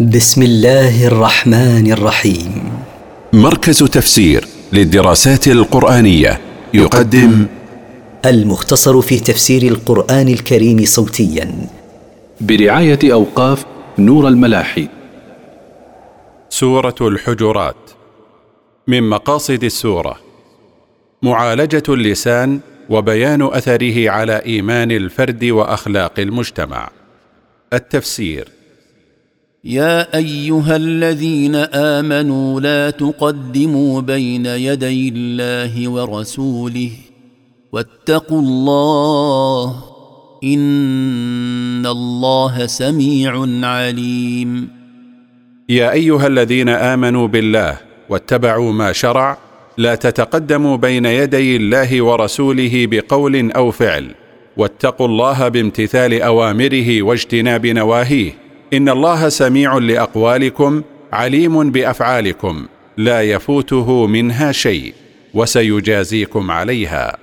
بسم الله الرحمن الرحيم. مركز تفسير للدراسات القرآنية يقدم المختصر في تفسير القرآن الكريم صوتيا. برعاية أوقاف نور الملاحي. سورة الحجرات. من مقاصد السورة معالجة اللسان وبيان أثره على إيمان الفرد وأخلاق المجتمع. التفسير يا أيها الذين آمنوا لا تقدموا بين يدي الله ورسوله واتقوا الله إن الله سميع عليم. يا أيها الذين آمنوا بالله واتبعوا ما شرع لا تتقدموا بين يدي الله ورسوله بقول أو فعل واتقوا الله بامتثال أوامره واجتناب نواهيه إن الله سميع لأقوالكم عليم بأفعالكم لا يفوته منها شيء وسيجازيكم عليها.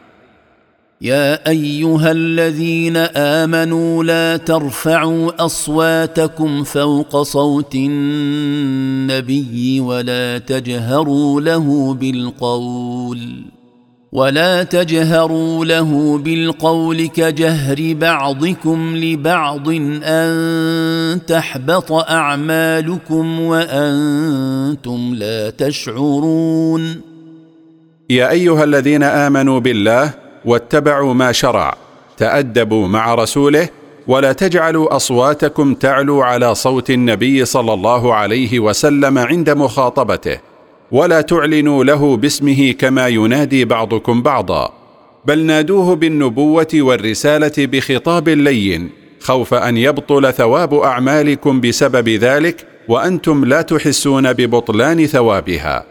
يا أيها الذين آمنوا لا ترفعوا أصواتكم فوق صوت النبي ولا تجهروا له بالقول. ولا تجهروا له بالقول كجهر بعضكم لبعض أن تحبط أعمالكم وأنتم لا تشعرون. يا أيها الذين آمنوا بالله واتبعوا ما شرع تأدبوا مع رسوله ولا تجعلوا أصواتكم تعلو على صوت النبي صلى الله عليه وسلم عند مخاطبته. ولا تعلنوا له باسمه كما ينادي بعضكم بعضا. بل نادوه بالنبوة والرسالة بخطاب لين خوف أن يبطل ثواب أعمالكم بسبب ذلك وأنتم لا تحسون ببطلان ثوابها.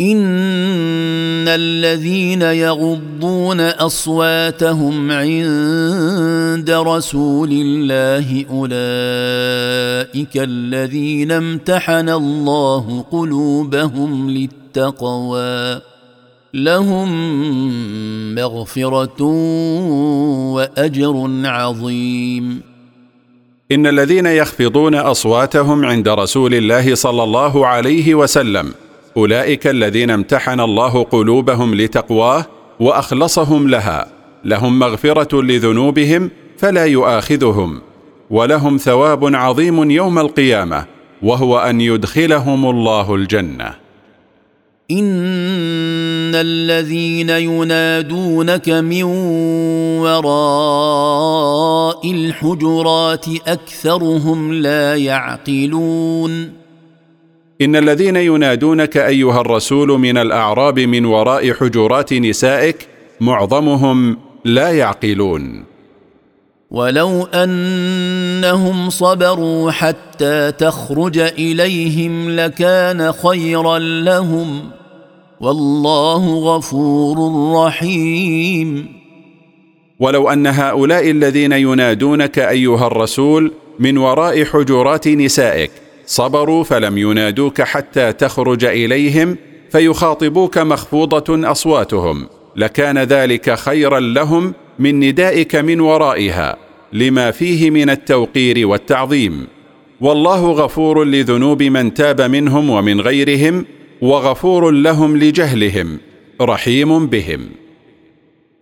ان الذين يغضون اصواتهم عند رسول الله اولئك الذين امتحن الله قلوبهم للتقوى لهم مغفره واجر عظيم ان الذين يخفضون اصواتهم عند رسول الله صلى الله عليه وسلم أولئك الذين امتحن الله قلوبهم لتقواه وأخلصهم لها لهم مغفرة لذنوبهم فلا يؤاخذهم ولهم ثواب عظيم يوم القيامة وهو أن يدخلهم الله الجنة. إن الذين ينادونك من وراء الحجرات أكثرهم لا يعقلون. إن الذين ينادونك أيها الرسول من الأعراب من وراء حجرات نسائك معظمهم لا يعقلون. ولو أنهم صبروا حتى تخرج إليهم لكان خيرا لهم. والله غفور رحيم. ولو أن هؤلاء الذين ينادونك أيها الرسول من وراء حجرات نسائك صبروا فلم ينادوك حتى تخرج إليهم فيخاطبوك مخفوضة أصواتهم. لكان ذلك خيرا لهم من ندائك من ورائها لما فيه من التوقير والتعظيم. والله غفور لذنوب من تاب منهم ومن غيرهم وغفور لهم لجهلهم رحيم بهم.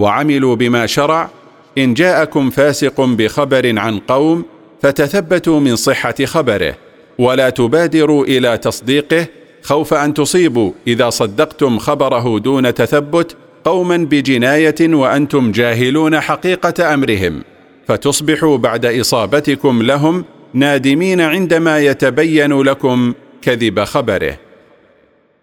وعملوا بما شرع إن جاءكم فاسق بخبر عن قوم فتثبتوا من صحة خبره ولا تبادروا إلى تصديقه خوف أن تصيبوا إذا صدقتم خبره دون تثبت قوما بجناية وأنتم جاهلون حقيقة أمرهم. فتصبحوا بعد إصابتكم لهم نادمين عندما يتبين لكم كذب خبره.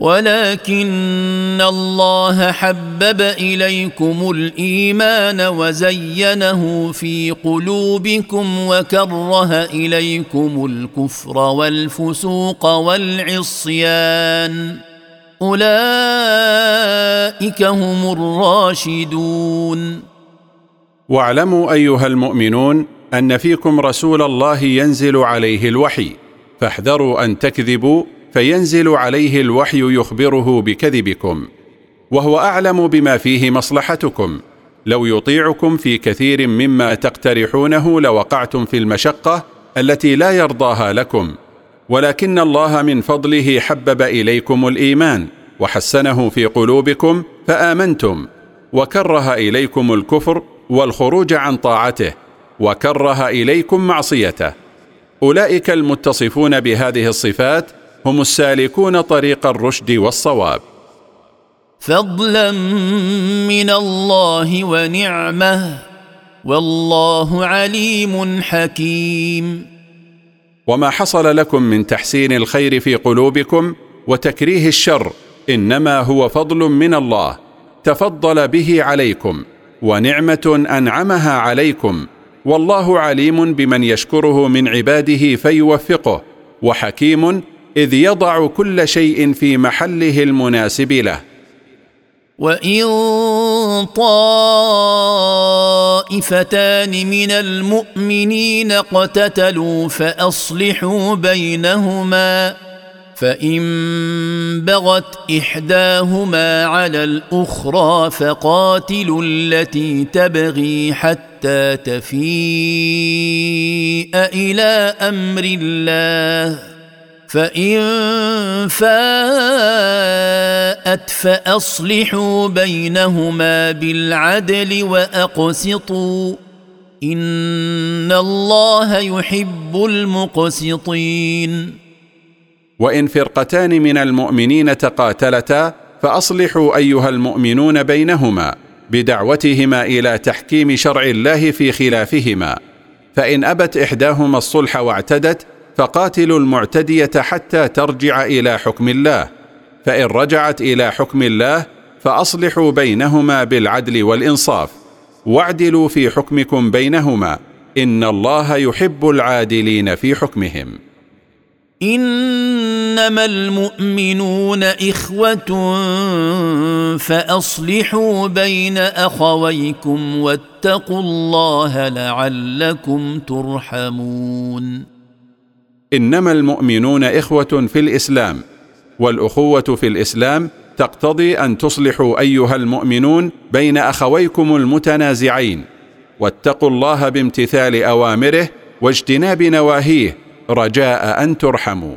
ولكن الله حبب إليكم الإيمان وزينه في قلوبكم وكره إليكم الكفر والفسوق والعصيان. أولئك هم الراشدون. واعلموا أيها المؤمنون أن فيكم رسول الله ينزل عليه الوحي فاحذروا أن تكذبوا فينزل عليه الوحي يخبره بكذبكم وهو أعلم بما فيه مصلحتكم. لو يطيعكم في كثير مما تقترحونه لوقعتم في المشقة التي لا يرضاها لكم. ولكن الله من فضله حبب إليكم الإيمان وحسنه في قلوبكم فآمنتم وكره إليكم الكفر والخروج عن طاعته وكره إليكم معصيته. أولئك المتصفون بهذه الصفات هم السالكون طريق الرشد والصواب. فضلا من الله ونعمة والله عليم حكيم. وما حصل لكم من تحسين الخير في قلوبكم وتكريه الشر إنما هو فضل من الله تفضل به عليكم ونعمة أنعمها عليكم والله عليم بمن يشكره من عباده فيوفقه وحكيم إذ يضع كل شيء في محله المناسب له. وإن طائفتان من المؤمنين اقتتلوا فأصلحوا بينهما فإن بغت إحداهما على الأخرى فقاتلوا التي تبغي حتى تفيء إلى أمر الله. فان فاءت فاصلحوا بينهما بالعدل واقسطوا ان الله يحب المقسطين. وان فرقتان من المؤمنين تقاتلتا فاصلحوا ايها المؤمنون بينهما بدعوتهما إلى تحكيم شرع الله في خلافهما فان ابت احداهما الصلح واعتدت فقاتلوا المعتدية حتى ترجع إلى حكم الله. فإن رجعت إلى حكم الله فأصلحوا بينهما بالعدل والإنصاف. واعدلوا في حكمكم بينهما. إن الله يحب العادلين في حكمهم. إنما المؤمنون إخوة فأصلحوا بين أخويكم واتقوا الله لعلكم ترحمون. إنما المؤمنون إخوة في الإسلام والأخوة في الإسلام تقتضي أن تصلحوا أيها المؤمنون بين أخويكم المتنازعين واتقوا الله بامتثال أوامره واجتناب نواهيه رجاء أن ترحموا.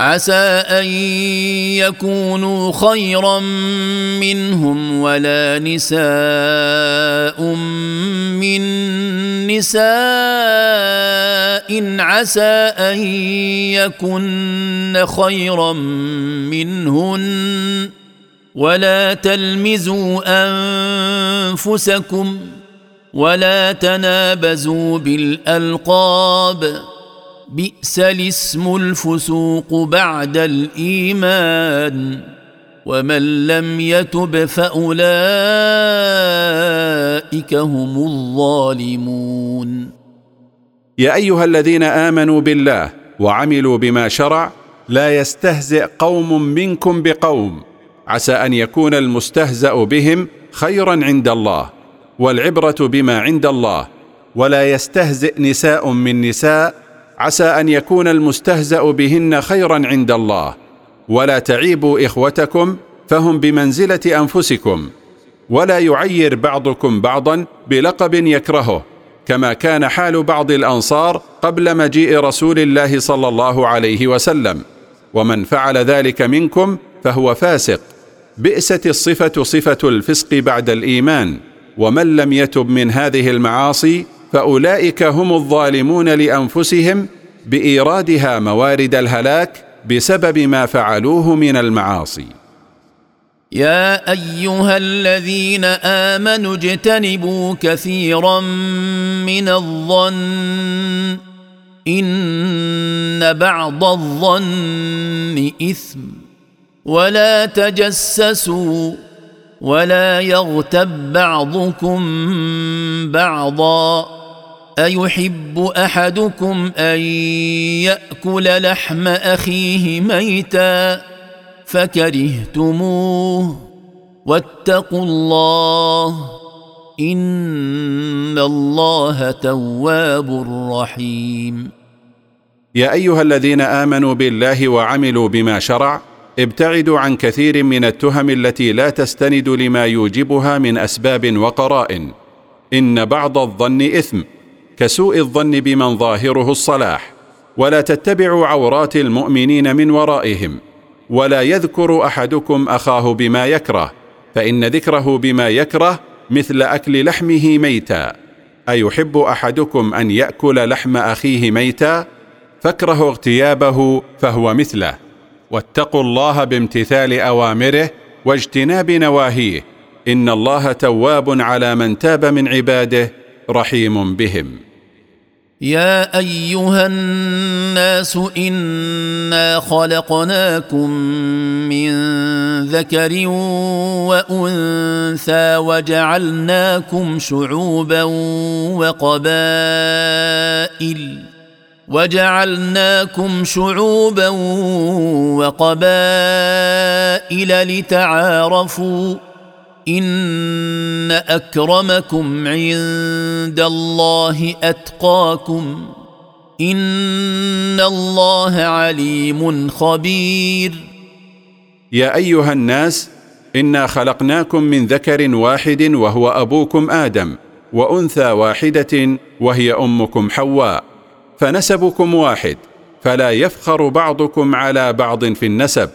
عسى أن يكونوا خيرا منهم ولا نساء من نساء. عسى أن يكن خيرا منهن. ولا تلمزوا أنفسكم ولا تنابزوا بالألقاب. بئس الاسم الفسوق بعد الإيمان ومن لم يتب فأولئك هم الظالمون. يا أيها الذين آمنوا بالله وعملوا بما شرع لا يستهزئ قوم منكم بقوم. عسى أن يكون المستهزأ بهم خيرا عند الله والعبرة بما عند الله ولا يستهزئ نساء من نساء عسى أن يكون المستهزأ بهن خيرا عند الله. ولا تعيبوا إخوتكم فهم بمنزلة أنفسكم. ولا يعير بعضكم بعضا بلقب يكرهه كما كان حال بعض الأنصار قبل مجيء رسول الله صلى الله عليه وسلم. ومن فعل ذلك منكم فهو فاسق. بئست الصفة صفة الفسق بعد الإيمان. ومن لم يتب من هذه المعاصي فأولئك هم الظالمون لأنفسهم بإيرادها موارد الهلاك بسبب ما فعلوه من المعاصي. يا أيها الذين آمنوا اجتنبوا كثيرا من الظن إن بعض الظن إثم. ولا تجسسوا ولا يغتب بعضكم بعضا. أيحب أحدكم أن يأكل لحم أخيه ميتا فكرهتموه واتقوا الله إن الله تواب رحيم. يا أيها الذين آمنوا بالله وعملوا بما شرع ابتعدوا عن كثير من التهم التي لا تستند لما يوجبها من أسباب وقرائن. إن بعض الظن إثم. كسوء الظن بمن ظاهره الصلاح ولا تتبعوا عورات المؤمنين من ورائهم ولا يذكر أحدكم أخاه بما يكره فإن ذكره بما يكره مثل أكل لحمه ميتا. أيحب أحدكم أن يأكل لحم أخيه ميتا؟ فاكره اغتيابه فهو مثله. واتقوا الله بامتثال أوامره واجتناب نواهيه إن الله تواب على من تاب من عباده رحيم بهم. يا أيها الناس إنا خلقناكم من ذكر وأنثى وجعلناكم شعوبا وقبائل وجعلناكم شعوبا وقبائل لتعارفوا ان اكرمكم عند الله اتقاكم ان الله عليم خبير. يا ايها الناس انا خلقناكم من ذكر واحد وهو ابوكم آدم وانثى واحدة وهي امكم حواء. فنسبكم واحد فلا يفخر بعضكم على بعض في النسب.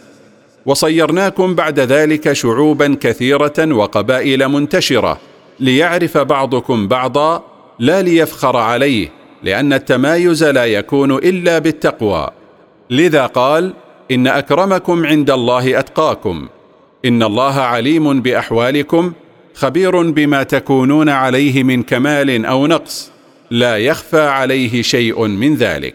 وصيرناكم بعد ذلك شعوبا كثيرة وقبائل منتشرة ليعرف بعضكم بعضا لا ليفخر عليه لأن التمايز لا يكون إلا بالتقوى. لذا قال إن أكرمكم عند الله أتقاكم. إن الله عليم بأحوالكم خبير بما تكونون عليه من كمال أو نقص لا يخفى عليه شيء من ذلك.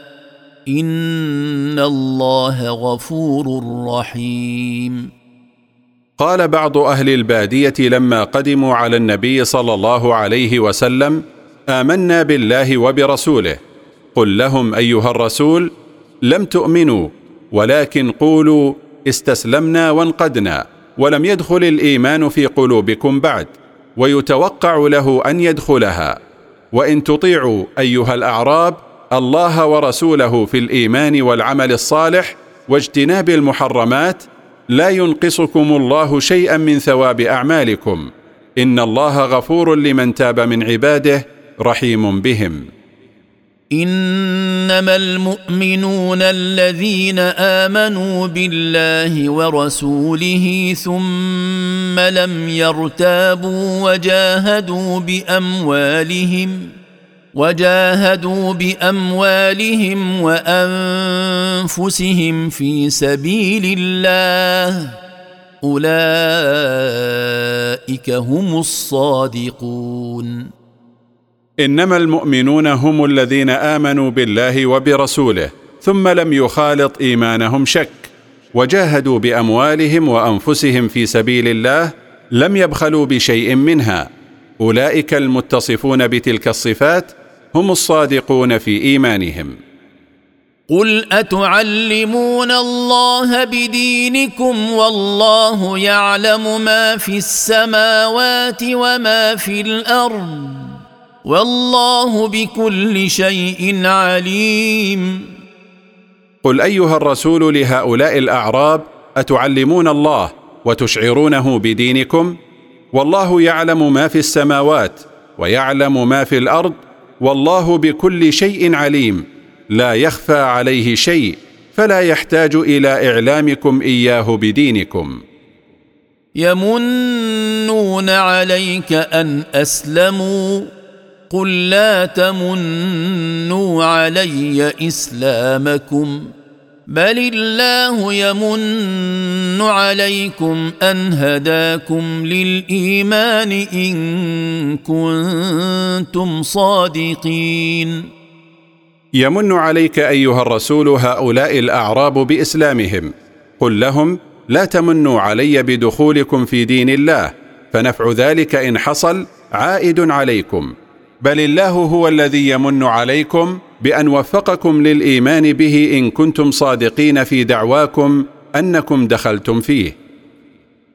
إن الله غفور رحيم. قال بعض أهل البادية لما قدموا على النبي صلى الله عليه وسلم آمنا بالله وبرسوله. قل لهم أيها الرسول لم تؤمنوا ولكن قولوا استسلمنا وانقدنا ولم يدخل الإيمان في قلوبكم بعد ويتوقع له أن يدخلها. وإن تطيعوا أيها الأعراب الله ورسوله في الإيمان والعمل الصالح واجتناب المحرمات لا ينقصكم الله شيئا من ثواب أعمالكم. إن الله غفور لمن تاب من عباده رحيم بهم. إنما المؤمنون الذين آمنوا بالله ورسوله ثم لم يرتابوا وجاهدوا بأموالهم وجاهدوا بأموالهم وأنفسهم في سبيل الله. أولئك هم الصادقون. إنما المؤمنون هم الذين آمنوا بالله وبرسوله ثم لم يخالط إيمانهم شك. وجاهدوا بأموالهم وأنفسهم في سبيل الله لم يبخلوا بشيء منها. أولئك المتصفون بتلك الصفات هم الصادقون في إيمانهم. قل اتعلمون الله بدينكم والله يعلم ما في السماوات وما في الأرض والله بكل شيء عليم. قل ايها الرسول لهؤلاء الاعراب اتعلمون الله وتشعرونه بدينكم؟ والله يعلم ما في السماوات ويعلم ما في الأرض والله بكل شيء عليم. لا يخفى عليه شيء فلا يحتاج إلى إعلامكم إياه بدينكم. يمنون عليك أن أسلموا قل لا تمنوا علي إسلامكم. بل الله يمن عليكم ان هداكم للايمان ان كنتم صادقين يمن عليك ايها الرسول هؤلاء الاعراب باسلامهم. قل لهم لا تمنوا علي بدخولكم في دين الله فنفع ذلك ان حصل عائد عليكم. بل الله هو الذي يمن عليكم بأن وفقكم للإيمان به إن كنتم صادقين في دعواكم أنكم دخلتم فيه.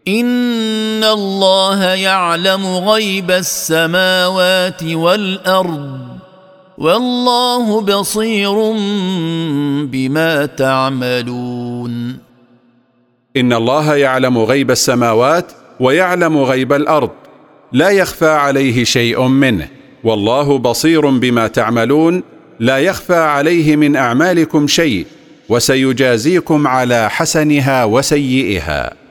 إن الله يعلم غيب السماوات والأرض والله بصير بما تعملون. إن الله يعلم غيب السماوات ويعلم غيب الأرض. لا يخفى عليه شيء منه. والله بصير بما تعملون لا يخفى عليه من أعمالكم شيء وسيجازيكم على حسنها وسيئها.